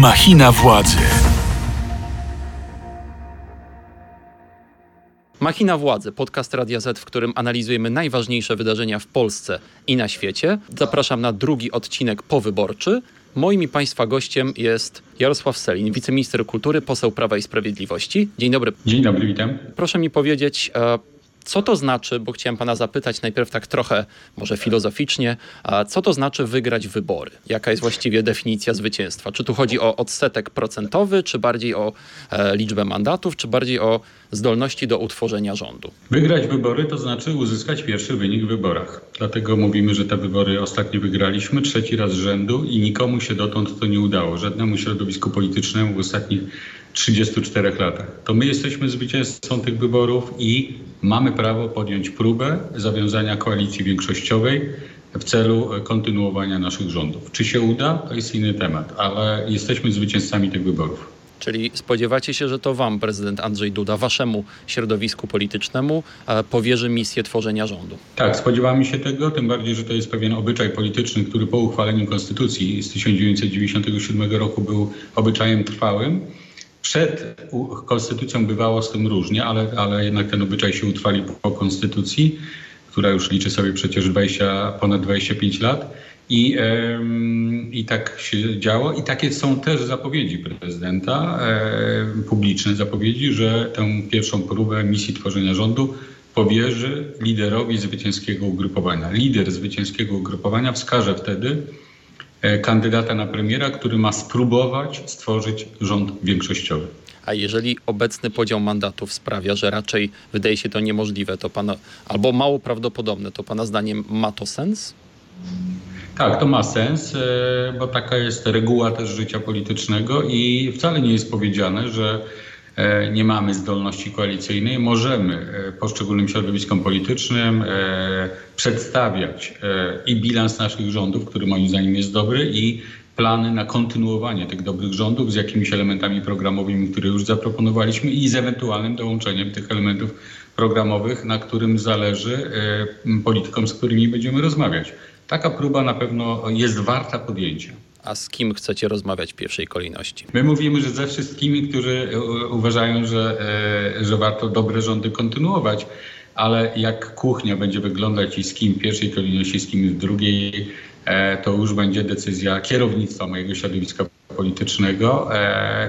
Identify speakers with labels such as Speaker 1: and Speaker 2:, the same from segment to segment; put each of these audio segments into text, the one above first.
Speaker 1: Machina władzy.
Speaker 2: Machina Władzy, podcast Radia Z, w którym analizujemy najważniejsze wydarzenia w Polsce i na świecie. Zapraszam na drugi odcinek powyborczy. Moim i Państwa gościem jest Jarosław Selin, wiceminister kultury, poseł Prawa i Sprawiedliwości. Dzień dobry.
Speaker 3: Dzień dobry, witam.
Speaker 2: Proszę mi powiedzieć, e, co to znaczy, bo chciałem pana zapytać najpierw tak trochę, może filozoficznie, co to znaczy wygrać wybory? Jaka jest właściwie definicja zwycięstwa? Czy tu chodzi o odsetek procentowy, czy bardziej o e, liczbę mandatów, czy bardziej o zdolności do utworzenia rządu?
Speaker 3: Wygrać wybory to znaczy uzyskać pierwszy wynik w wyborach. Dlatego mówimy, że te wybory ostatnio wygraliśmy trzeci raz z rzędu i nikomu się dotąd to nie udało. Żadnemu środowisku politycznemu w ostatnich 34 latach. To my jesteśmy zwycięzcą tych wyborów i mamy prawo podjąć próbę zawiązania koalicji większościowej w celu kontynuowania naszych rządów. Czy się uda, to jest inny temat, ale jesteśmy zwycięzcami tych wyborów.
Speaker 2: Czyli spodziewacie się, że to wam prezydent Andrzej Duda, waszemu środowisku politycznemu e, powierzy misję tworzenia rządu?
Speaker 3: Tak, spodziewamy się tego, tym bardziej, że to jest pewien obyczaj polityczny, który po uchwaleniu konstytucji z 1997 roku był obyczajem trwałym. Przed konstytucją bywało z tym różnie, ale, ale jednak ten obyczaj się utrwalił po konstytucji, która już liczy sobie przecież 20, ponad 25 lat. I, I tak się działo. I takie są też zapowiedzi prezydenta, publiczne zapowiedzi, że tę pierwszą próbę misji tworzenia rządu powierzy liderowi zwycięskiego ugrupowania. Lider zwycięskiego ugrupowania wskaże wtedy kandydata na premiera, który ma spróbować stworzyć rząd większościowy.
Speaker 2: A jeżeli obecny podział mandatów sprawia, że raczej wydaje się to niemożliwe, to pana, albo mało prawdopodobne, to pana zdaniem ma to sens?
Speaker 3: Tak, to ma sens, e, bo taka jest reguła też życia politycznego i wcale nie jest powiedziane, że e, nie mamy zdolności koalicyjnej. Możemy e, poszczególnym środowiskom politycznym przedstawiać i bilans naszych rządów, który moim zdaniem jest dobry, i plany na kontynuowanie tych dobrych rządów z jakimiś elementami programowymi, które już zaproponowaliśmy i z ewentualnym dołączeniem tych elementów programowych, na którym zależy politykom, z którymi będziemy rozmawiać. Taka próba na pewno jest warta podjęcia.
Speaker 2: A z kim chcecie rozmawiać w pierwszej kolejności?
Speaker 3: My mówimy, że ze wszystkimi, którzy e, uważają, że, e, że warto dobre rządy kontynuować, ale jak kuchnia będzie wyglądać i z kim w pierwszej kolejności, z kim w drugiej, e, to już będzie decyzja kierownictwa mojego środowiska politycznego,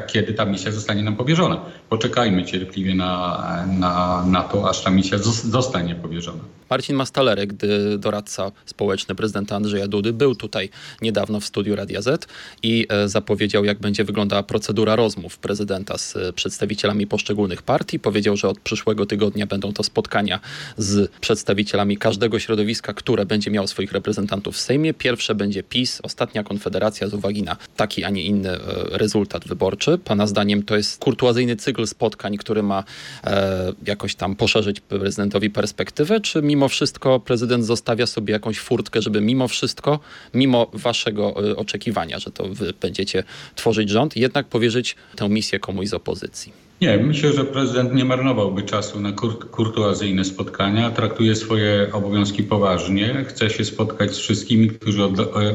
Speaker 3: kiedy ta misja zostanie nam powierzona. Poczekajmy cierpliwie na, na, na to, aż ta misja zostanie powierzona.
Speaker 2: Marcin Mastalerek, doradca społeczny prezydenta Andrzeja Dudy, był tutaj niedawno w studiu Radia Z i e, zapowiedział, jak będzie wyglądała procedura rozmów prezydenta z przedstawicielami poszczególnych partii. Powiedział, że od przyszłego tygodnia będą to spotkania z przedstawicielami każdego środowiska, które będzie miało swoich reprezentantów w Sejmie. Pierwsze będzie PiS, ostatnia Konfederacja z uwagi na taki, a nie inny e, rezultat wyborczy. Pana zdaniem to jest kurtuazyjny cykl spotkań, który ma e, jakoś tam poszerzyć prezydentowi perspektywę, czy mimo wszystko prezydent zostawia sobie jakąś furtkę, żeby mimo wszystko, mimo waszego y, oczekiwania, że to wy będziecie tworzyć rząd, jednak powierzyć tę misję komuś z opozycji?
Speaker 3: Nie, myślę, że prezydent nie marnowałby czasu na kur kurtuazyjne spotkania. Traktuje swoje obowiązki poważnie. Chce się spotkać z wszystkimi, którzy e,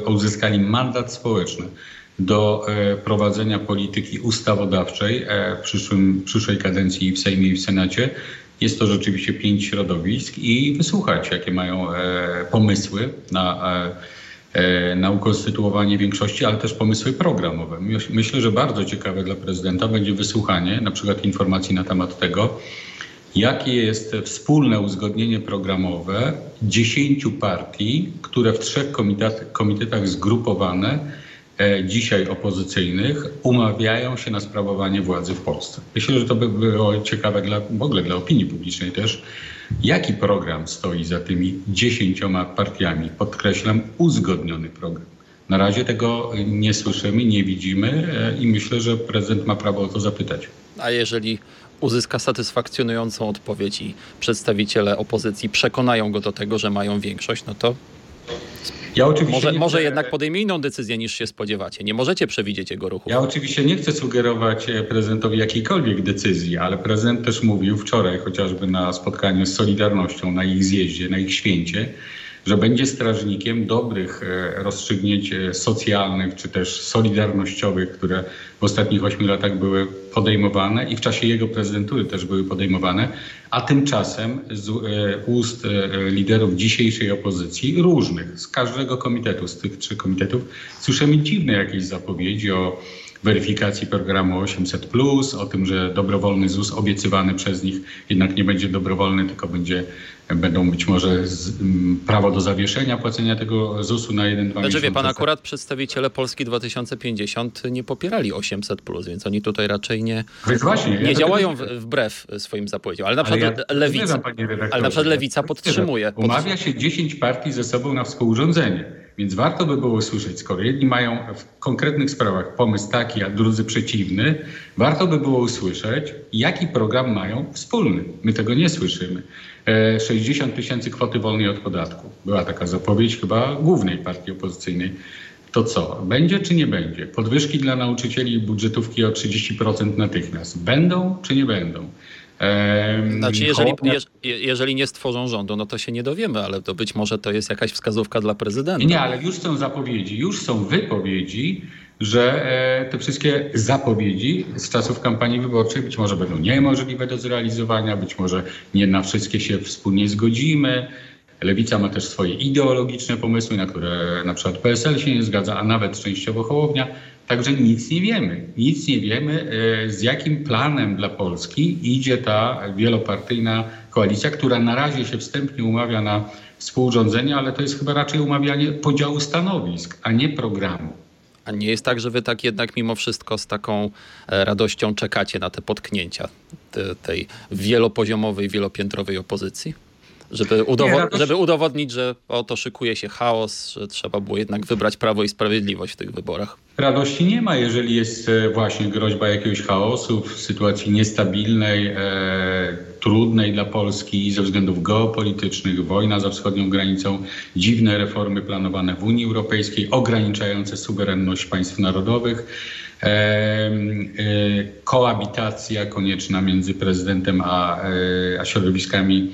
Speaker 3: uzyskali mandat społeczny do e, prowadzenia polityki ustawodawczej e, w przyszłym, przyszłej kadencji w Sejmie i w Senacie. Jest to rzeczywiście pięć środowisk i wysłuchać, jakie mają e, pomysły na, na ukonstytuowanie większości, ale też pomysły programowe. Myślę, że bardzo ciekawe dla prezydenta będzie wysłuchanie na przykład informacji na temat tego, jakie jest wspólne uzgodnienie programowe dziesięciu partii, które w trzech komitetach, zgrupowane dzisiaj opozycyjnych umawiają się na sprawowanie władzy w Polsce. Myślę, że to by było ciekawe dla, w ogóle dla opinii publicznej też, jaki program stoi za tymi dziesięcioma partiami. Podkreślam, uzgodniony program. Na razie tego nie słyszymy, nie widzimy e, i myślę, że prezydent ma prawo o to zapytać.
Speaker 2: A jeżeli uzyska satysfakcjonującą odpowiedź i przedstawiciele opozycji przekonają go do tego, że mają większość, no to ja oczywiście może, może chcę... jednak podejmie inną decyzję niż się spodziewacie. Nie możecie przewidzieć jego ruchu.
Speaker 3: Ja oczywiście nie chcę sugerować e, prezydentowi jakiejkolwiek decyzji, ale prezydent też mówił wczoraj chociażby na spotkaniu z Solidarnością, na ich zjeździe, na ich święcie, że będzie strażnikiem dobrych e, rozstrzygnięć e, socjalnych czy też solidarnościowych, które w ostatnich ośmiu latach były podejmowane i w czasie jego prezydentury też były podejmowane, a tymczasem z e, ust liderów dzisiejszej opozycji, różnych, z każdego komitetu, z tych trzech komitetów, słyszymy dziwne jakieś zapowiedzi o weryfikacji programu 800, o tym, że dobrowolny ZUS obiecywany przez nich jednak nie będzie dobrowolny, tylko będzie, będą być może z, m, prawo do zawieszenia płacenia tego ZUS-u na jeden, dwa
Speaker 2: Znaczy wie
Speaker 3: miesiące.
Speaker 2: pan, akurat przedstawiciele Polski 2050 nie popierali 800, więc oni tutaj raczej nie,
Speaker 3: Więc właśnie, ja
Speaker 2: nie
Speaker 3: to-
Speaker 2: działają w, wbrew swoim zapowiedziom. Ale na
Speaker 3: Ale
Speaker 2: przykład
Speaker 3: ja-
Speaker 2: lewica, ale na przykład lewica podtrzymuje.
Speaker 3: Umawia się 10 partii ze sobą na współrządzenie. Więc warto by było usłyszeć, skoro jedni mają w konkretnych sprawach pomysł taki, a drudzy przeciwny, warto by było usłyszeć, jaki program mają wspólny. My tego nie słyszymy. E, 60 tysięcy kwoty wolnej od podatku. Była taka zapowiedź chyba głównej partii opozycyjnej. To co? Będzie czy nie będzie? Podwyżki dla nauczycieli budżetówki o 30% natychmiast. Będą czy nie będą?
Speaker 2: Znaczy, jeżeli, jeżeli nie stworzą rządu, no to się nie dowiemy, ale to być może to jest jakaś wskazówka dla prezydenta.
Speaker 3: Nie, nie, ale już są zapowiedzi, już są wypowiedzi, że e, te wszystkie zapowiedzi z czasów kampanii wyborczej być może będą niemożliwe do zrealizowania, być może nie na wszystkie się wspólnie zgodzimy. Lewica ma też swoje ideologiczne pomysły, na które na przykład PSL się nie zgadza, a nawet częściowo Hołownia. Także nic nie wiemy. Nic nie wiemy, e, z jakim planem dla Polski idzie ta wielopartyjna koalicja, która na razie się wstępnie umawia na współrządzenie, ale to jest chyba raczej umawianie podziału stanowisk, a nie programu.
Speaker 2: A nie jest tak, że wy tak jednak mimo wszystko z taką e, radością czekacie na te potknięcia te, tej wielopoziomowej, wielopiętrowej opozycji? Żeby, udowo-
Speaker 3: Nie, radość-
Speaker 2: żeby udowodnić, że oto szykuje się chaos, że trzeba było jednak wybrać Prawo i Sprawiedliwość w tych wyborach.
Speaker 3: Radości nie ma, jeżeli jest e, właśnie groźba jakiegoś chaosu w sytuacji niestabilnej, e, trudnej dla Polski ze względów geopolitycznych, wojna za wschodnią granicą, dziwne reformy planowane w Unii Europejskiej, ograniczające suwerenność państw narodowych. E, e, koabitacja konieczna między prezydentem a, e, a środowiskami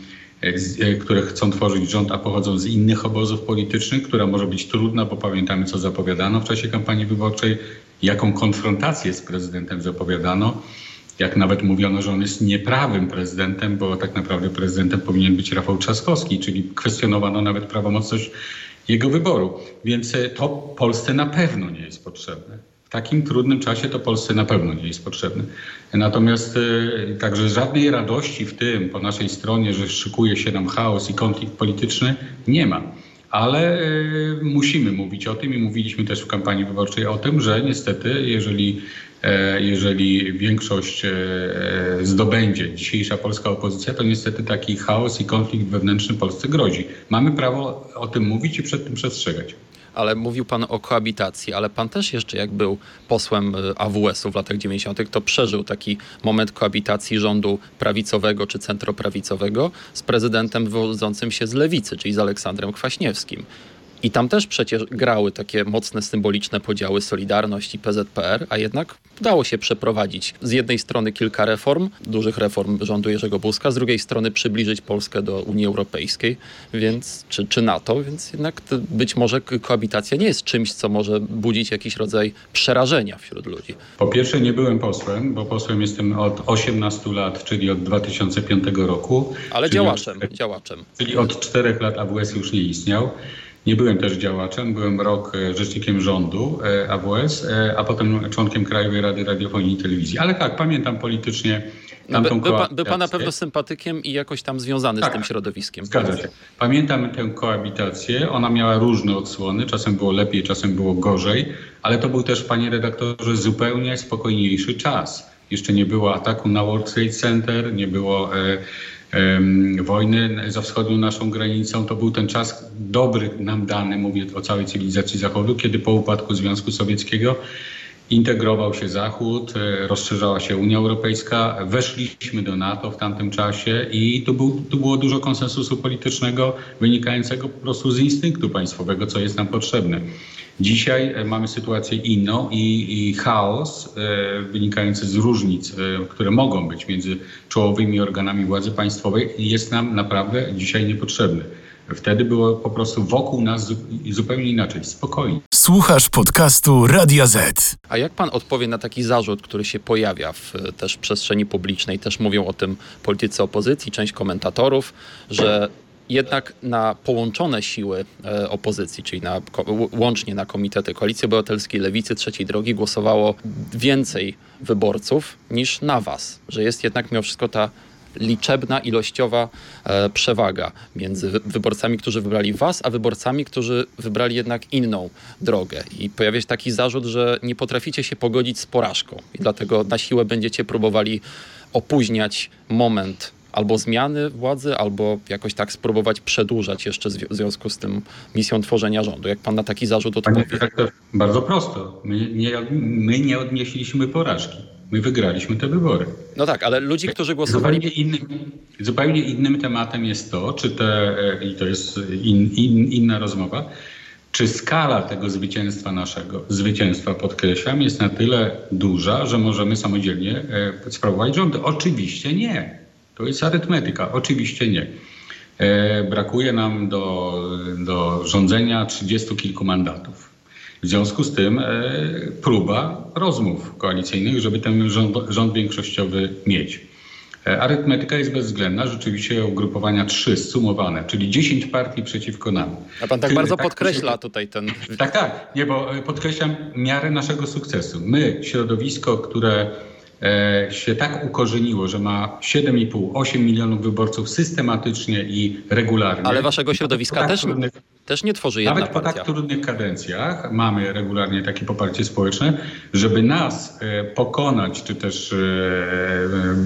Speaker 3: które chcą tworzyć rząd, a pochodzą z innych obozów politycznych, która może być trudna, bo pamiętamy, co zapowiadano w czasie kampanii wyborczej, jaką konfrontację z prezydentem zapowiadano, jak nawet mówiono, że on jest nieprawym prezydentem, bo tak naprawdę prezydentem powinien być Rafał Trzaskowski, czyli kwestionowano nawet prawomocność jego wyboru. Więc e, to Polsce na pewno nie jest potrzebne. W takim trudnym czasie to Polsce na pewno nie jest potrzebne. Natomiast e, także żadnej radości w tym po naszej stronie, że szykuje się nam chaos i konflikt polityczny, nie ma. Ale e, musimy mówić o tym i mówiliśmy też w kampanii wyborczej o tym, że niestety, jeżeli, e, jeżeli większość e, e, zdobędzie dzisiejsza polska opozycja, to niestety taki chaos i konflikt wewnętrzny Polsce grozi. Mamy prawo o tym mówić i przed tym przestrzegać.
Speaker 2: Ale mówił pan o koabitacji, ale pan też jeszcze jak był posłem y, AWS-u w latach 90., to przeżył taki moment koabitacji rządu prawicowego czy centroprawicowego z prezydentem wywodzącym się z lewicy, czyli z Aleksandrem Kwaśniewskim. I tam też przecież grały takie mocne symboliczne podziały Solidarność i PZPR, a jednak udało się przeprowadzić z jednej strony kilka reform, dużych reform rządu Jerzego Buzka, z drugiej strony przybliżyć Polskę do Unii Europejskiej, więc czy, czy NATO, więc jednak być może ko- koabitacja nie jest czymś, co może budzić jakiś rodzaj przerażenia wśród ludzi.
Speaker 3: Po pierwsze nie byłem posłem, bo posłem jestem od 18 lat, czyli od 2005 roku.
Speaker 2: Ale działaczem,
Speaker 3: Od,
Speaker 2: działaczem.
Speaker 3: czyli od czterech lat AWS już nie istniał. Nie byłem też działaczem, byłem rok e, rzecznikiem rządu e, AWS, e, a potem członkiem Krajowej Rady Radiofonii i Telewizji. Ale tak, pamiętam politycznie
Speaker 2: No, by,
Speaker 3: tamtą
Speaker 2: by, pan, by pan na pewno sympatykiem i jakoś tam związany z
Speaker 3: Tak.
Speaker 2: tym środowiskiem.
Speaker 3: Zgadza się. Pamiętam tę koabitację. Ona miała różne odsłony. Czasem było lepiej, czasem było gorzej, ale to był też, panie redaktorze, zupełnie spokojniejszy czas. Jeszcze nie było ataku na World Trade Center, nie było e, wojny za wschodnią naszą granicą. To był ten czas dobry nam dany, mówię o całej cywilizacji Zachodu, kiedy po upadku Związku Sowieckiego integrował się Zachód, e, rozszerzała się Unia Europejska, weszliśmy do NATO w tamtym czasie i tu, był, tu było dużo konsensusu politycznego wynikającego po prostu z instynktu państwowego, co jest nam potrzebne. Dzisiaj e, mamy sytuację inną i, i chaos e, wynikający z różnic, e, które mogą być między czołowymi organami władzy państwowej jest nam naprawdę dzisiaj niepotrzebny. Wtedy było po prostu wokół nas zupełnie inaczej, spokojnie.
Speaker 1: Słuchasz podcastu Radia Z.
Speaker 2: A jak pan odpowie na taki zarzut, który się pojawia w też przestrzeni publicznej, też mówią o tym politycy opozycji, część komentatorów, że jednak na połączone siły e, opozycji, czyli na, łącznie na komitety Koalicji Obywatelskiej, Lewicy, Trzeciej Drogi głosowało więcej wyborców niż na was, że jest jednak mimo wszystko ta liczebna, ilościowa e, przewaga między wyborcami, którzy wybrali was, a wyborcami, którzy wybrali jednak inną drogę. I pojawia się taki zarzut, że nie potraficie się pogodzić z porażką i dlatego na siłę będziecie próbowali opóźniać moment albo zmiany władzy, albo jakoś tak spróbować przedłużać jeszcze w związku z tym misją tworzenia rządu. Jak pan na taki zarzut odpowie?
Speaker 3: Panie bardzo prosto. My nie, my nie odnieśliśmy porażki. My wygraliśmy te wybory.
Speaker 2: No tak, ale ludzi, którzy głosowali...
Speaker 3: Zupełnie innym, zupełnie innym tematem jest to, czy te, i to jest in, in, inna rozmowa, czy skala tego zwycięstwa naszego, zwycięstwa podkreślam, jest na tyle duża, że możemy samodzielnie e, sprawować rządy? Oczywiście nie. To jest arytmetyka. Oczywiście nie. E, brakuje nam do, do rządzenia trzydziestu kilku mandatów. W związku z tym e, próba rozmów koalicyjnych, żeby ten rząd, rząd większościowy mieć. E, arytmetyka jest bezwzględna, rzeczywiście ugrupowania trzy sumowane, czyli 10 partii przeciwko nam.
Speaker 2: A pan tak bardzo tak podkreśla tutaj ten.
Speaker 3: Tak, tak, nie, bo podkreślam miarę naszego sukcesu. My, środowisko, które się tak ukorzeniło, że ma 7,5-8 milionów wyborców systematycznie i regularnie.
Speaker 2: Ale waszego środowiska tak też, trudnych, też nie tworzy jedna
Speaker 3: Nawet
Speaker 2: partia.
Speaker 3: po tak trudnych kadencjach mamy regularnie takie poparcie społeczne, żeby nas e, pokonać, czy też e,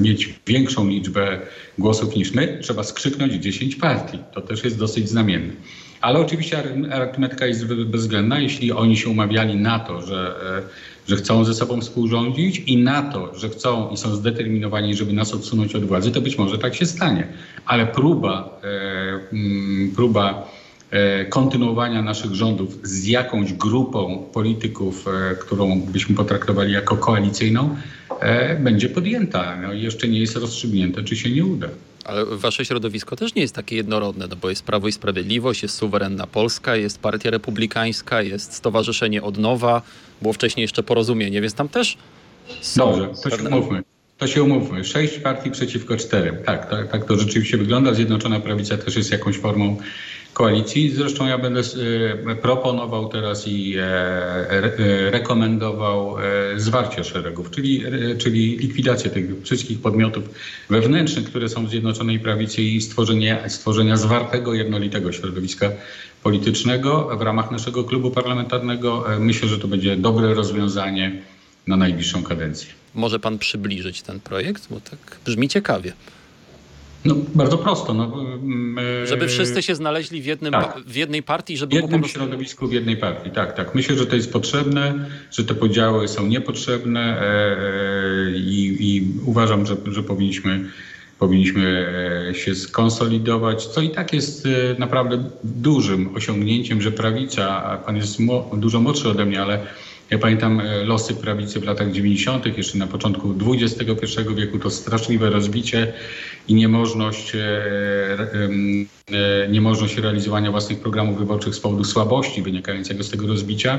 Speaker 3: mieć większą liczbę głosów niż my, trzeba skrzyknąć 10 partii. To też jest dosyć znamienne. Ale oczywiście arytmetyka jest bezwzględna. Jeśli oni się umawiali na to, że że chcą ze sobą współrządzić i na to, że chcą i są zdeterminowani, żeby nas odsunąć od władzy, to być może tak się stanie. Ale próba, e, mm, próba e, kontynuowania naszych rządów z jakąś grupą polityków, e, którą byśmy potraktowali jako koalicyjną, e, będzie podjęta. No, jeszcze nie jest rozstrzygnięte, czy się nie uda.
Speaker 2: Ale wasze środowisko też nie jest takie jednorodne, no bo jest Prawo i Sprawiedliwość, jest suwerenna Polska, jest Partia Republikańska, jest Stowarzyszenie Odnowa, było wcześniej jeszcze porozumienie, więc tam też są
Speaker 3: Dobrze, to się umówmy. To się umówmy. Sześć partii przeciwko czterem. Tak, tak, tak to rzeczywiście wygląda. Zjednoczona Prawica też jest jakąś formą koalicji. Zresztą ja będę e, proponował teraz i e, e, rekomendował zwarcie szeregów, czyli, czyli likwidację tych wszystkich podmiotów wewnętrznych, które są w Zjednoczonej Prawicy i stworzenie, stworzenia zwartego, jednolitego środowiska politycznego w ramach naszego klubu parlamentarnego. Myślę, że to będzie dobre rozwiązanie na najbliższą kadencję.
Speaker 2: Może pan przybliżyć ten projekt, bo tak brzmi ciekawie.
Speaker 3: No, bardzo prosto. No,
Speaker 2: my... Żeby wszyscy się znaleźli w, jednym, tak. w jednej partii, żeby
Speaker 3: w jednym prostu... środowisku, w jednej partii. Tak, tak. Myślę, że to jest potrzebne, że te podziały są niepotrzebne e, e, i, i uważam, że, że powinniśmy, powinniśmy e, się skonsolidować, co i tak jest naprawdę dużym osiągnięciem, że prawica, a pan jest dużo młodszy ode mnie, ale ja pamiętam e, losy prawicy w latach 90., jeszcze na początku XXI wieku, to straszliwe rozbicie i niemożność, e, e, niemożność realizowania własnych programów wyborczych z powodu słabości wynikającego z tego rozbicia.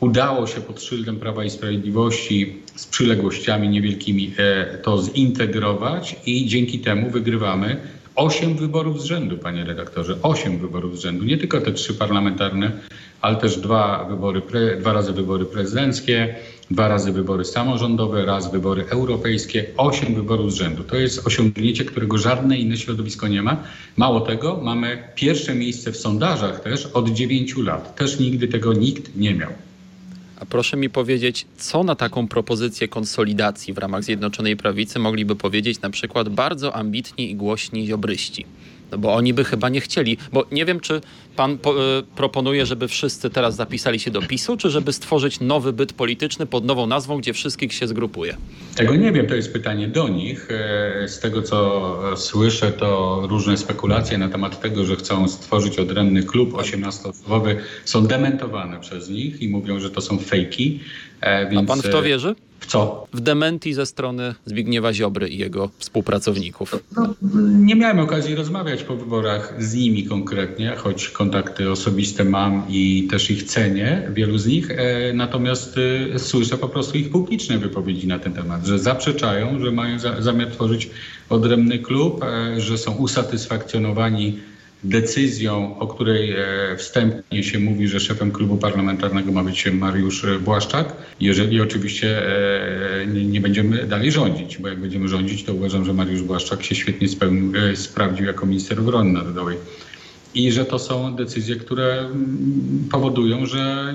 Speaker 3: Udało się pod szyldem Prawa i Sprawiedliwości z przyległościami niewielkimi to zintegrować i dzięki temu wygrywamy osiem wyborów z rzędu, panie redaktorze. Osiem wyborów z rzędu. Nie tylko te trzy parlamentarne, ale też dwa, wybory, dwa razy wybory prezydenckie, dwa razy wybory samorządowe, raz wybory europejskie, osiem wyborów z rzędu. To jest osiągnięcie, którego żadne inne środowisko nie ma. Mało tego, mamy pierwsze miejsce w sondażach też od dziewięciu lat. Też nigdy tego nikt nie miał.
Speaker 2: A proszę mi powiedzieć, co na taką propozycję konsolidacji w ramach Zjednoczonej Prawicy mogliby powiedzieć na przykład bardzo ambitni i głośni ziobryści? No bo oni by chyba nie chcieli, bo nie wiem, czy pan po, y, proponuje, żeby wszyscy teraz zapisali się do PiSu, czy żeby stworzyć nowy byt polityczny pod nową nazwą, gdzie wszystkich się zgrupuje?
Speaker 3: Tego nie wiem, to jest pytanie do nich. E, z tego, co słyszę, to różne spekulacje na temat tego, że chcą stworzyć odrębny klub 18-osobowy są dementowane przez nich i mówią, że to są fejki.
Speaker 2: E, więc... A pan w to wierzy?
Speaker 3: W co?
Speaker 2: W dementi ze strony Zbigniewa Ziobry i jego współpracowników.
Speaker 3: No, nie miałem okazji rozmawiać po wyborach z nimi konkretnie, choć kontakty osobiste mam i też ich cenię, wielu z nich. E, natomiast e, słyszę po prostu ich publiczne wypowiedzi na ten temat, że zaprzeczają, że mają za, zamiar tworzyć odrębny klub, e, że są usatysfakcjonowani decyzją, o której e, wstępnie się mówi, że szefem klubu parlamentarnego ma być Mariusz Błaszczak, jeżeli oczywiście e, nie, będziemy dalej rządzić, bo jak będziemy rządzić, to uważam, że Mariusz Błaszczak się świetnie spełnił, e, sprawdził jako minister obrony narodowej. I że to są decyzje, które mm, powodują, że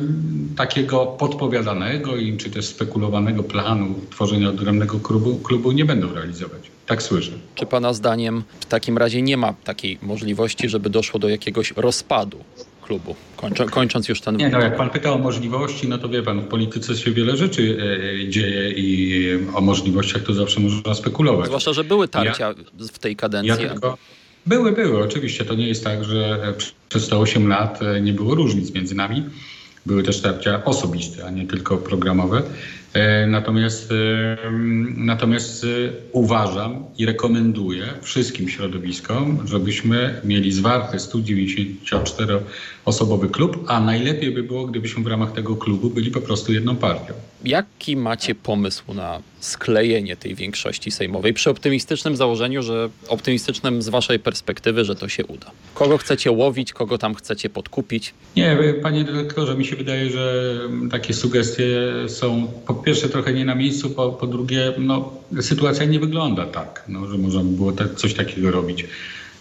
Speaker 3: takiego podpowiadanego im czy też spekulowanego planu tworzenia odrębnego klubu, klubu nie będą realizować. Tak słyszę.
Speaker 2: Czy Pana zdaniem w takim razie nie ma takiej możliwości, żeby doszło do jakiegoś rozpadu klubu? Kończą, kończąc już ten...
Speaker 3: Nie, no jak pan pyta o możliwości, no to wie pan, w polityce się wiele rzeczy e, dzieje i o możliwościach to zawsze można spekulować.
Speaker 2: Zwłaszcza, że były tarcia ja, w tej kadencji.
Speaker 3: Ja tylko, były, były. Oczywiście to nie jest tak, że przez te 8 lat e, nie było różnic między nami. Były też tarcia osobiste, a nie tylko programowe. E, natomiast, e, natomiast uważam i rekomenduję wszystkim środowiskom, żebyśmy mieli zwarty 194-osobowy klub, a najlepiej by było, gdybyśmy w ramach tego klubu byli po prostu jedną partią.
Speaker 2: Jaki macie pomysł na sklejenie tej większości sejmowej przy optymistycznym założeniu, że optymistycznym z waszej perspektywy, że to się uda? Kogo chcecie łowić, kogo tam chcecie podkupić?
Speaker 3: Nie, panie dyrektorze, mi się wydaje, że takie sugestie są po pierwsze trochę nie na miejscu, po, po drugie, no, sytuacja nie wygląda tak, no, że można by było coś takiego robić.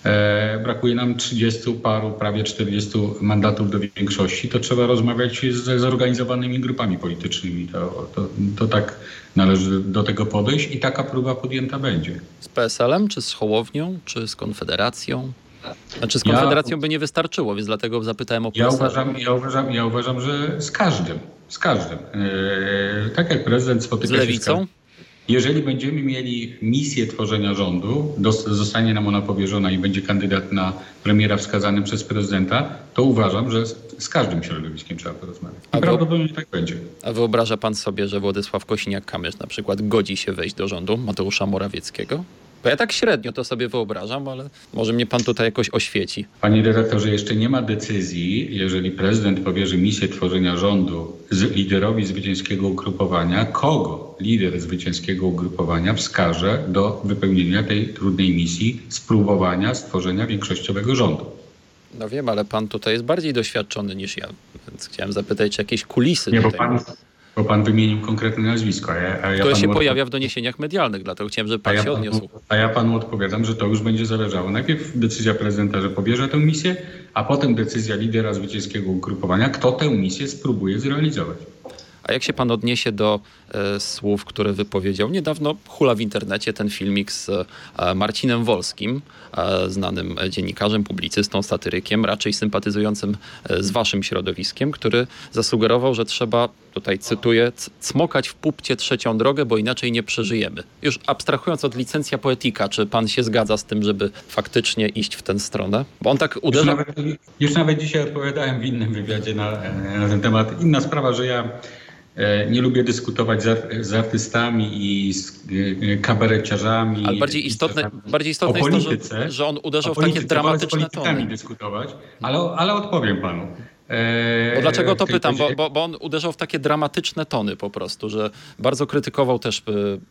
Speaker 3: E, brakuje nam 30 paru, prawie 40 mandatów do większości, to trzeba rozmawiać ze zorganizowanymi grupami politycznymi. To, to, to tak należy do tego podejść i taka próba podjęta będzie.
Speaker 2: Z PSL-em, czy z Hołownią, czy z Konfederacją? Znaczy z Konfederacją ja, by nie wystarczyło, więc dlatego zapytałem o
Speaker 3: ja uważam, ja uważam, ja uważam, że z każdym, z każdym. E, tak jak prezydent spotyka
Speaker 2: z lewicą?
Speaker 3: się z jeżeli będziemy mieli misję tworzenia rządu, zostanie nam ona powierzona i będzie kandydat na premiera wskazany przez prezydenta, to uważam, że z każdym środowiskiem trzeba porozmawiać. I prawdopodobnie tak będzie.
Speaker 2: A wyobraża pan sobie, że Władysław Kosiniak-Kamysz na przykład godzi się wejść do rządu Mateusza Morawieckiego? Bo ja tak średnio to sobie wyobrażam, ale może mnie pan tutaj jakoś oświeci.
Speaker 3: Panie dyrektorze, jeszcze nie ma decyzji, jeżeli prezydent powierzy misję tworzenia rządu z liderowi zwycięskiego ugrupowania, kogo lider zwycięskiego ugrupowania wskaże do wypełnienia tej trudnej misji spróbowania stworzenia większościowego rządu.
Speaker 2: No wiem, ale pan tutaj jest bardziej doświadczony niż ja, więc chciałem zapytać, czy jakieś kulisy
Speaker 3: nie,
Speaker 2: tutaj...
Speaker 3: Bo pan, bo pan wymienił konkretne nazwisko. A ja, a ja
Speaker 2: to się pojawia w doniesieniach medialnych, dlatego chciałem, żeby pan
Speaker 3: ja
Speaker 2: się odniósł.
Speaker 3: A ja panu odpowiadam, że to już będzie zależało. Najpierw decyzja prezydenta, że pobierze tę misję, a potem decyzja lidera zwycięskiego ugrupowania, kto tę misję spróbuje zrealizować.
Speaker 2: A jak się pan odniesie do e, słów, które wypowiedział niedawno, hula w internecie ten filmik z e, Marcinem Wolskim, e, znanym dziennikarzem, publicystą, satyrykiem, raczej sympatyzującym e, z waszym środowiskiem, który zasugerował, że trzeba, tutaj cytuję, cmokać w pupcie trzecią drogę, bo inaczej nie przeżyjemy. Już abstrahując od licencja poetyka, czy pan się zgadza z tym, żeby faktycznie iść w tę stronę? Bo on tak uderza...
Speaker 3: Już nawet, już nawet dzisiaj odpowiadałem w innym wywiadzie na, na ten temat. Inna sprawa, że ja nie lubię dyskutować z, artystami i z e, kabareciarzami.
Speaker 2: Ale bardziej istotne, bardziej istotne jest to, że, że on uderzał w takie dramatyczne tony.
Speaker 3: dyskutować, ale, ale odpowiem panu.
Speaker 2: Bo dlaczego to pytam? Bo, bo, bo, on uderzał w takie dramatyczne tony po prostu, że bardzo krytykował też y,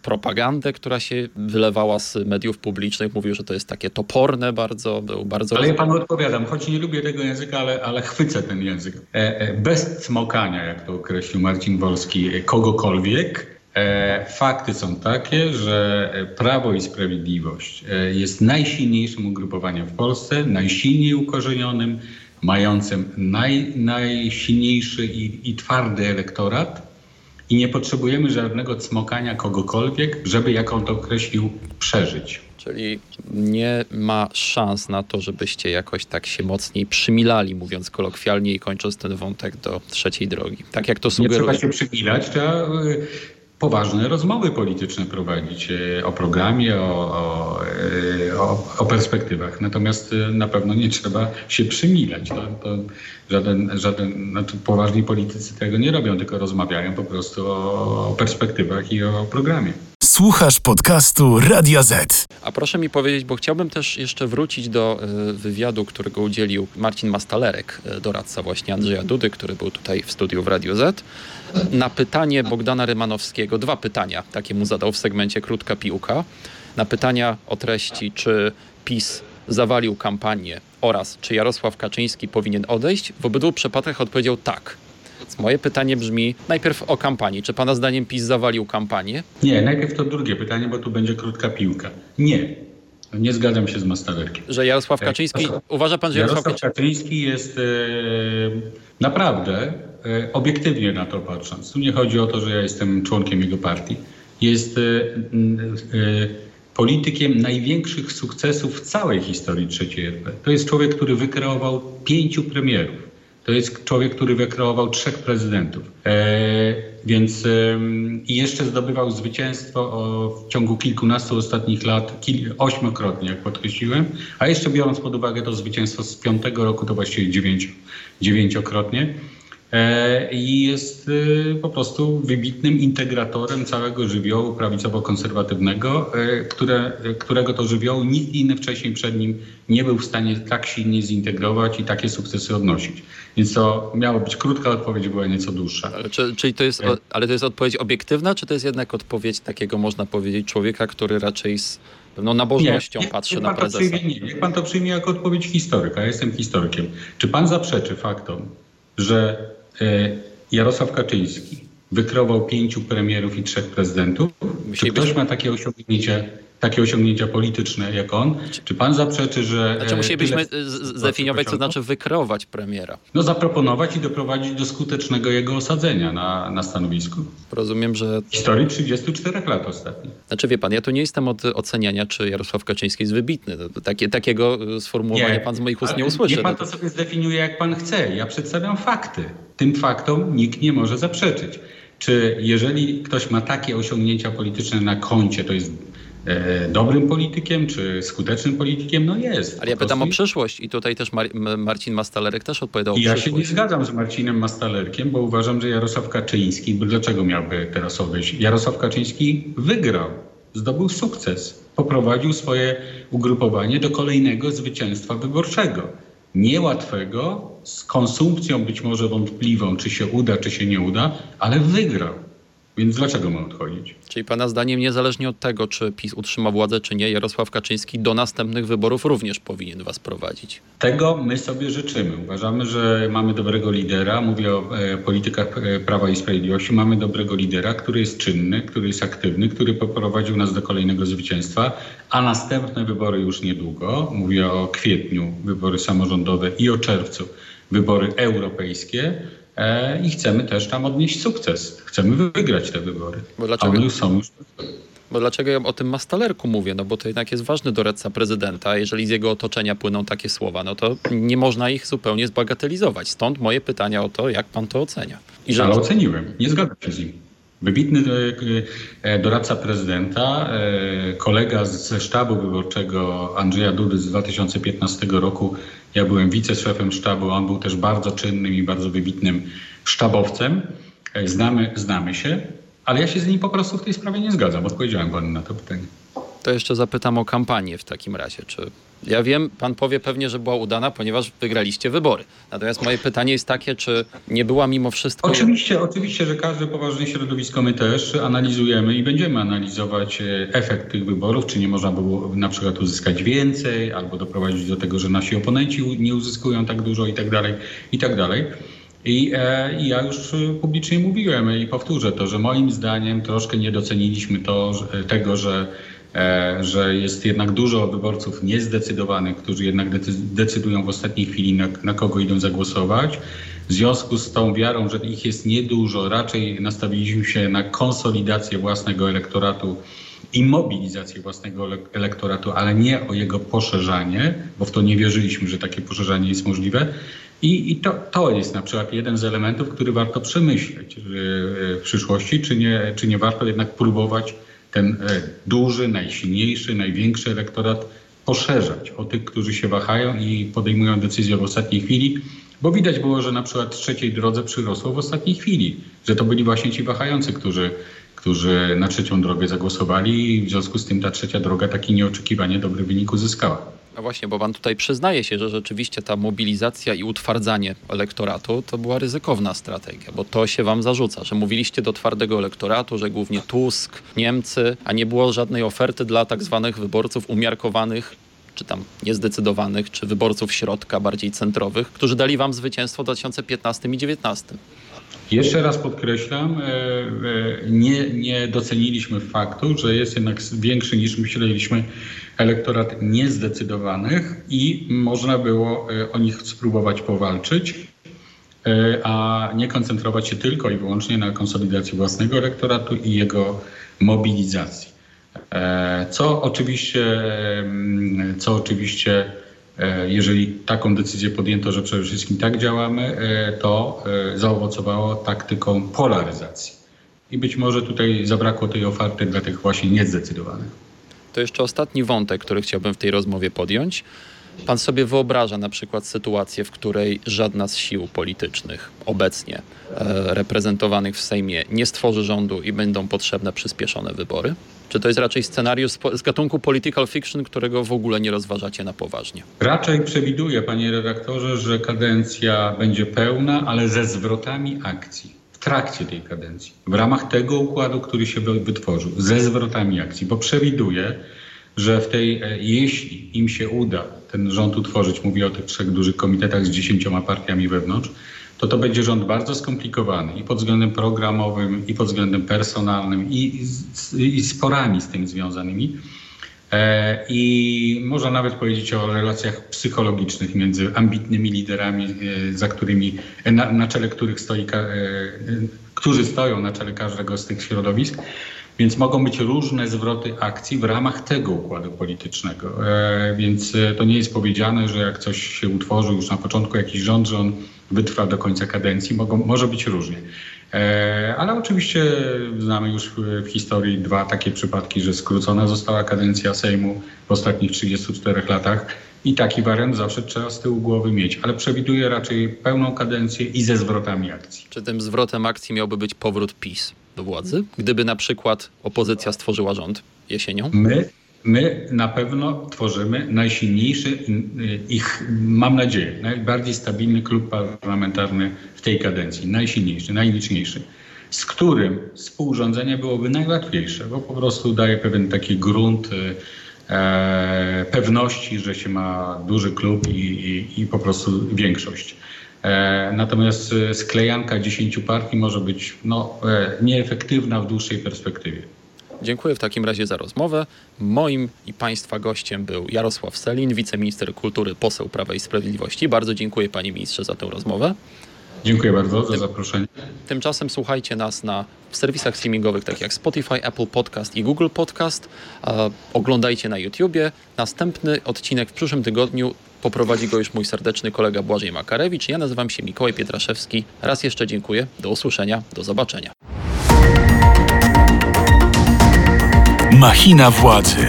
Speaker 2: propagandę, która się wylewała z mediów publicznych. Mówił, że to jest takie toporne bardzo, był bardzo...
Speaker 3: Ale ja panu odpowiadam, choć nie lubię tego języka, ale, ale chwycę ten język. E, e, bez cmokania, jak to określił Marcin Wolski, kogokolwiek, E, fakty są takie, że Prawo i Sprawiedliwość e, jest najsilniejszym ugrupowaniem w Polsce, najsilniej ukorzenionym, mającym naj, najsilniejszy i, i twardy elektorat i nie potrzebujemy żadnego cmokania kogokolwiek, żeby, jak on to określił, przeżyć.
Speaker 2: Czyli nie ma szans na to, żebyście jakoś tak się mocniej przymilali, mówiąc kolokwialnie i kończąc ten wątek do trzeciej drogi. Tak jak to sugeruje.
Speaker 3: Nie trzeba się przymilać, trzeba poważne rozmowy polityczne prowadzić o programie, o, o, o, o perspektywach. Natomiast na pewno nie trzeba się przymilać. To, to żaden, żaden znaczy poważni politycy tego nie robią, tylko rozmawiają po prostu o, o perspektywach i o programie.
Speaker 1: Słuchasz podcastu Radia Z.
Speaker 2: A proszę mi powiedzieć, bo chciałbym też jeszcze wrócić do y, wywiadu, którego udzielił Marcin Mastalerek, doradca właśnie Andrzeja Dudy, który był tutaj w studiu w Radio Z. Na pytanie Bogdana Rymanowskiego, dwa pytania takie mu zadał w segmencie Krótka Piłka. Na pytania o treści, czy PiS zawalił kampanię oraz czy Jarosław Kaczyński powinien odejść, w obydwu przypadkach odpowiedział tak. Moje pytanie brzmi najpierw o kampanii. Czy Pana zdaniem PiS zawalił kampanię?
Speaker 3: Nie, najpierw to drugie pytanie, bo tu będzie krótka piłka. Nie. Nie zgadzam się z Mastalerkiem.
Speaker 2: Że Jarosław Kaczyński, uważa Pan, że
Speaker 3: Jarosław, Jarosław Kaczyński jest e, naprawdę, e, obiektywnie na to patrząc, tu nie chodzi o to, że ja jestem członkiem jego partii, jest e, politykiem największych sukcesów w całej historii III RP. To jest człowiek, który wykreował pięciu premierów. To jest człowiek, który wykreował trzech prezydentów. E, więc e, i jeszcze zdobywał zwycięstwo o, w ciągu kilkunastu ostatnich lat, kil, ośmiokrotnie, jak podkreśliłem, a jeszcze biorąc pod uwagę to zwycięstwo z piątego roku, to właściwie dziewięcio, dziewięciokrotnie. E, i jest e, po prostu wybitnym integratorem całego żywiołu prawicowo-konserwatywnego, e, które, którego to żywiołu nikt inny wcześniej przed nim nie był w stanie tak silnie zintegrować i takie sukcesy odnosić. Więc to miało być krótka odpowiedź, była nieco dłuższa.
Speaker 2: Czy, czyli to jest, ale to jest odpowiedź obiektywna, czy to jest jednak odpowiedź takiego, można powiedzieć, człowieka, który raczej z pewną nabożnością nie, patrzy na prezesa?
Speaker 3: Przyjmie, nie, niech pan to przyjmie jako odpowiedź historyka. Ja jestem historykiem. Czy pan zaprzeczy faktom, że E, Jarosław Kaczyński wykrował pięciu premierów i trzech prezydentów. Czy ktoś ma takie osiągnięcie takie osiągnięcia polityczne jak on. Czy pan zaprzeczy, że...
Speaker 2: Znaczy musielibyśmy zdefiniować, co znaczy wykreować premiera?
Speaker 3: No zaproponować i doprowadzić do skutecznego jego osadzenia na, na stanowisku.
Speaker 2: Rozumiem, że...
Speaker 3: W historii 34 lat ostatnich.
Speaker 2: Znaczy wie pan, ja tu nie jestem od oceniania, czy Jarosław Kaczyński jest wybitny. Takie, takiego sformułowania nie, pan z moich ust nie usłyszy.
Speaker 3: Nie pan to sobie zdefiniuje jak pan chce. Ja przedstawiam fakty. Tym faktom nikt nie może zaprzeczyć. Czy jeżeli ktoś ma takie osiągnięcia polityczne na koncie, to jest E, dobrym politykiem, czy skutecznym politykiem? No jest.
Speaker 2: Ale ja pytam o przyszłość i tutaj też Mar Marcin Mastalerek też odpowiadał o
Speaker 3: ja
Speaker 2: przyszłość.
Speaker 3: Ja się nie zgadzam z Marcinem Mastalerkiem, bo uważam, że Jarosław Kaczyński, bo dlaczego miałby teraz odejść? Jarosław Kaczyński wygrał, zdobył sukces, poprowadził swoje ugrupowanie do kolejnego zwycięstwa wyborczego. Niełatwego, z konsumpcją być może wątpliwą, czy się uda, czy się nie uda, ale wygrał. Więc dlaczego ma odchodzić?
Speaker 2: Czyli Pana zdaniem, niezależnie od tego, czy PiS utrzyma władzę, czy nie, Jarosław Kaczyński do następnych wyborów również powinien Was prowadzić?
Speaker 3: Tego my sobie życzymy. Uważamy, że mamy dobrego lidera. Mówię o e, politykach e, Prawa i Sprawiedliwości. Mamy dobrego lidera, który jest czynny, który jest aktywny, który poprowadził nas do kolejnego zwycięstwa, a następne wybory już niedługo. Mówię o kwietniu, wybory samorządowe i o czerwcu, wybory europejskie i chcemy też tam odnieść sukces. Chcemy wygrać te wybory. Bo dlaczego? A są już.
Speaker 2: Bo dlaczego ja o tym Mastalerku mówię? No bo to jednak jest ważny doradca prezydenta. Jeżeli z jego otoczenia płyną takie słowa, no to nie można ich zupełnie zbagatelizować. Stąd moje pytania o to, jak pan to ocenia.
Speaker 3: I. Ale oceniłem. Nie zgadzam się z nim. Wybitny e, e, doradca prezydenta, kolega ze sztabu wyborczego Andrzeja Dudy z 2015 roku ja byłem wiceszefem sztabu, on był też bardzo czynnym i bardzo wybitnym sztabowcem. E, znamy, znamy się, ale ja się z nim po prostu w tej sprawie nie zgadzam. Odpowiedziałem panu na to pytanie.
Speaker 2: To jeszcze zapytam o kampanię w takim razie. Czy ja wiem, pan powie pewnie, że była udana, ponieważ wygraliście wybory. Natomiast moje pytanie jest takie, czy nie była mimo wszystko.
Speaker 3: Oczywiście, oczywiście, że każde poważne środowisko my też analizujemy i będziemy analizować e, efekt tych wyborów, czy nie można było na przykład uzyskać więcej, albo doprowadzić do tego, że nasi oponenci nie uzyskują tak dużo i tak dalej, i tak dalej. I, e, ja już publicznie mówiłem i powtórzę to, że moim zdaniem troszkę nie doceniliśmy to, że, tego, że E, że jest jednak dużo wyborców niezdecydowanych, którzy jednak decydują w ostatniej chwili, na, na kogo idą zagłosować. W związku z tą wiarą, że ich jest niedużo, raczej nastawiliśmy się na konsolidację własnego elektoratu i mobilizację własnego elektoratu, ale nie o jego poszerzanie, bo w to nie wierzyliśmy, że takie poszerzanie jest możliwe. I, i to, to jest na przykład jeden z elementów, który warto przemyśleć w przyszłości, czy nie, czy nie warto jednak próbować ten duży, najsilniejszy, największy elektorat poszerzać o tych, którzy się wahają i podejmują decyzje w ostatniej chwili, bo widać było, że na przykład trzeciej drodze przyrosło w ostatniej chwili, że to byli właśnie ci wahający, którzy, którzy na trzecią drogę zagłosowali i w związku z tym ta trzecia droga taki nieoczekiwanie dobry wynik uzyskała.
Speaker 2: No właśnie, bo pan tutaj przyznaje się, że rzeczywiście ta mobilizacja i utwardzanie elektoratu to była ryzykowna strategia, bo to się wam zarzuca, że mówiliście do twardego elektoratu, że głównie Tusk, Niemcy, a nie było żadnej oferty dla tak zwanych wyborców umiarkowanych czy tam niezdecydowanych, czy wyborców środka, bardziej centrowych, którzy dali wam zwycięstwo w 2015 i 2019.
Speaker 3: Jeszcze raz podkreślam, e, e, nie, nie doceniliśmy faktu, że jest jednak większy niż myśleliśmy elektorat niezdecydowanych i można było e, o nich spróbować powalczyć, a nie koncentrować się tylko i wyłącznie na konsolidacji własnego elektoratu i jego mobilizacji. Co oczywiście, mm, co oczywiście E, jeżeli taką decyzję podjęto, że przede wszystkim tak działamy, e, to e, zaowocowało taktyką polaryzacji. I być może tutaj zabrakło tej oferty dla tych właśnie niezdecydowanych.
Speaker 2: To jeszcze ostatni wątek, który chciałbym w tej rozmowie podjąć. Pan sobie wyobraża na przykład sytuację, w której żadna z sił politycznych obecnie reprezentowanych w Sejmie nie stworzy rządu i będą potrzebne przyspieszone wybory? Czy to jest raczej scenariusz z gatunku political fiction, którego w ogóle nie rozważacie na poważnie?
Speaker 3: Raczej przewiduję, panie redaktorze, że kadencja będzie pełna, ale ze zwrotami akcji trakcie tej kadencji, w ramach tego układu, który się wytworzył, ze zwrotami akcji, bo przewiduję, że w tej, e, jeśli im się uda ten rząd utworzyć, mówię o tych trzech dużych komitetach z dziesięcioma partiami wewnątrz, to to będzie rząd bardzo skomplikowany i pod względem programowym, i pod względem personalnym, i, i sporami z tym związanymi. E, I można nawet powiedzieć o relacjach psychologicznych między ambitnymi liderami, e, za którymi, na, na czele których stoi, e, którzy stoją na czele każdego z tych środowisk. Więc mogą być różne zwroty akcji w ramach tego układu politycznego. Więc to nie jest powiedziane, że jak coś się utworzył już na początku jakiś rząd, że on wytrwa do końca kadencji. Mogą, może być różnie. E, ale oczywiście znamy już w historii dwa takie przypadki, że skrócona została kadencja Sejmu w ostatnich 34 latach i taki wariant zawsze trzeba z tyłu głowy mieć, ale przewiduję raczej pełną kadencję i ze zwrotami akcji.
Speaker 2: Czy tym zwrotem akcji miałby być powrót PiS do władzy, gdyby na przykład opozycja stworzyła rząd jesienią?
Speaker 3: My My na pewno tworzymy najsilniejszy ich, mam nadzieję, najbardziej stabilny klub parlamentarny w tej kadencji. Najsilniejszy, najliczniejszy. Z którym współrządzenie byłoby najłatwiejsze, bo po prostu daje pewien taki grunt e, pewności, że się ma duży klub i, i, i po prostu większość. E, natomiast sklejanka dziesięciu partii może być no, e, nieefektywna w dłuższej perspektywie.
Speaker 2: Dziękuję w takim razie za rozmowę. Moim i Państwa gościem był Jarosław Selin, wiceminister kultury, poseł Prawa i Sprawiedliwości. Bardzo dziękuję Panie Ministrze za tę rozmowę.
Speaker 3: Dziękuję bardzo za zaproszenie.
Speaker 2: Tymczasem słuchajcie nas na w serwisach streamingowych takich jak Spotify, Apple Podcast i Google Podcast. E, oglądajcie na YouTubie. Następny odcinek w przyszłym tygodniu poprowadzi go już mój serdeczny kolega Błażej Makarewicz. Ja nazywam się Mikołaj Pietraszewski. Raz jeszcze dziękuję. Do usłyszenia. Do zobaczenia.
Speaker 1: Machina władzy.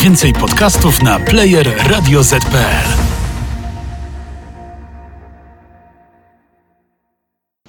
Speaker 1: Więcej podcastów na player radioz.pl.